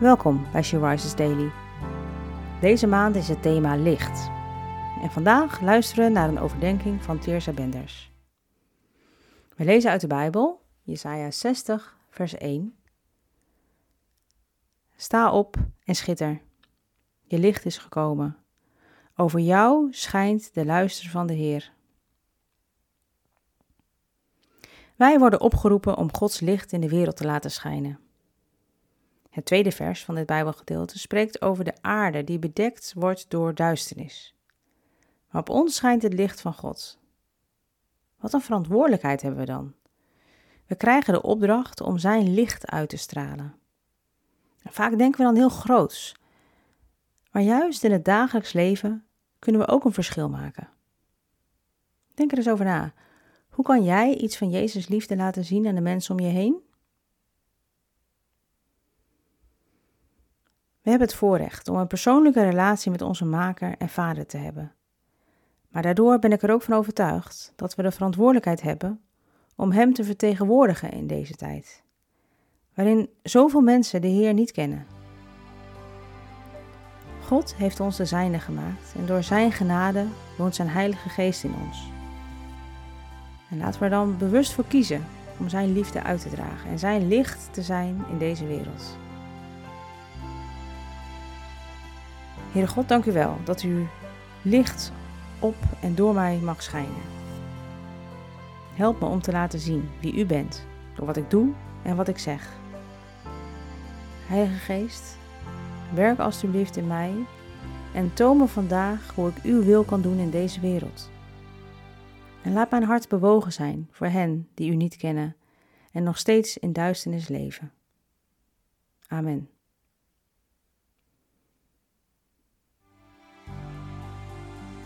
Welkom bij She Daily. Deze maand is het thema licht. En vandaag luisteren we naar een overdenking van Teersa Benders. We lezen uit de Bijbel, Jesaja 60, vers 1. Sta op en schitter. Je licht is gekomen. Over jou schijnt de luister van de Heer. Wij worden opgeroepen om Gods licht in de wereld te laten schijnen. Het tweede vers van dit Bijbelgedeelte spreekt over de aarde die bedekt wordt door duisternis. Maar op ons schijnt het licht van God. Wat een verantwoordelijkheid hebben we dan? We krijgen de opdracht om Zijn licht uit te stralen. vaak denken we dan heel groots. Maar juist in het dagelijks leven kunnen we ook een verschil maken. Denk er eens over na. Hoe kan jij iets van Jezus liefde laten zien aan de mensen om je heen? We hebben het voorrecht om een persoonlijke relatie met onze Maker en Vader te hebben. Maar daardoor ben ik er ook van overtuigd dat we de verantwoordelijkheid hebben om Hem te vertegenwoordigen in deze tijd, waarin zoveel mensen de Heer niet kennen. God heeft ons de zijne gemaakt en door Zijn genade woont Zijn Heilige Geest in ons. En laten we er dan bewust voor kiezen om Zijn liefde uit te dragen en Zijn licht te zijn in deze wereld. Heere God, dank u wel dat u licht op en door mij mag schijnen. Help me om te laten zien wie u bent, door wat ik doe en wat ik zeg. Heilige Geest, werk alstublieft in mij en toon me vandaag hoe ik uw wil kan doen in deze wereld. En laat mijn hart bewogen zijn voor hen die u niet kennen en nog steeds in duisternis leven. Amen.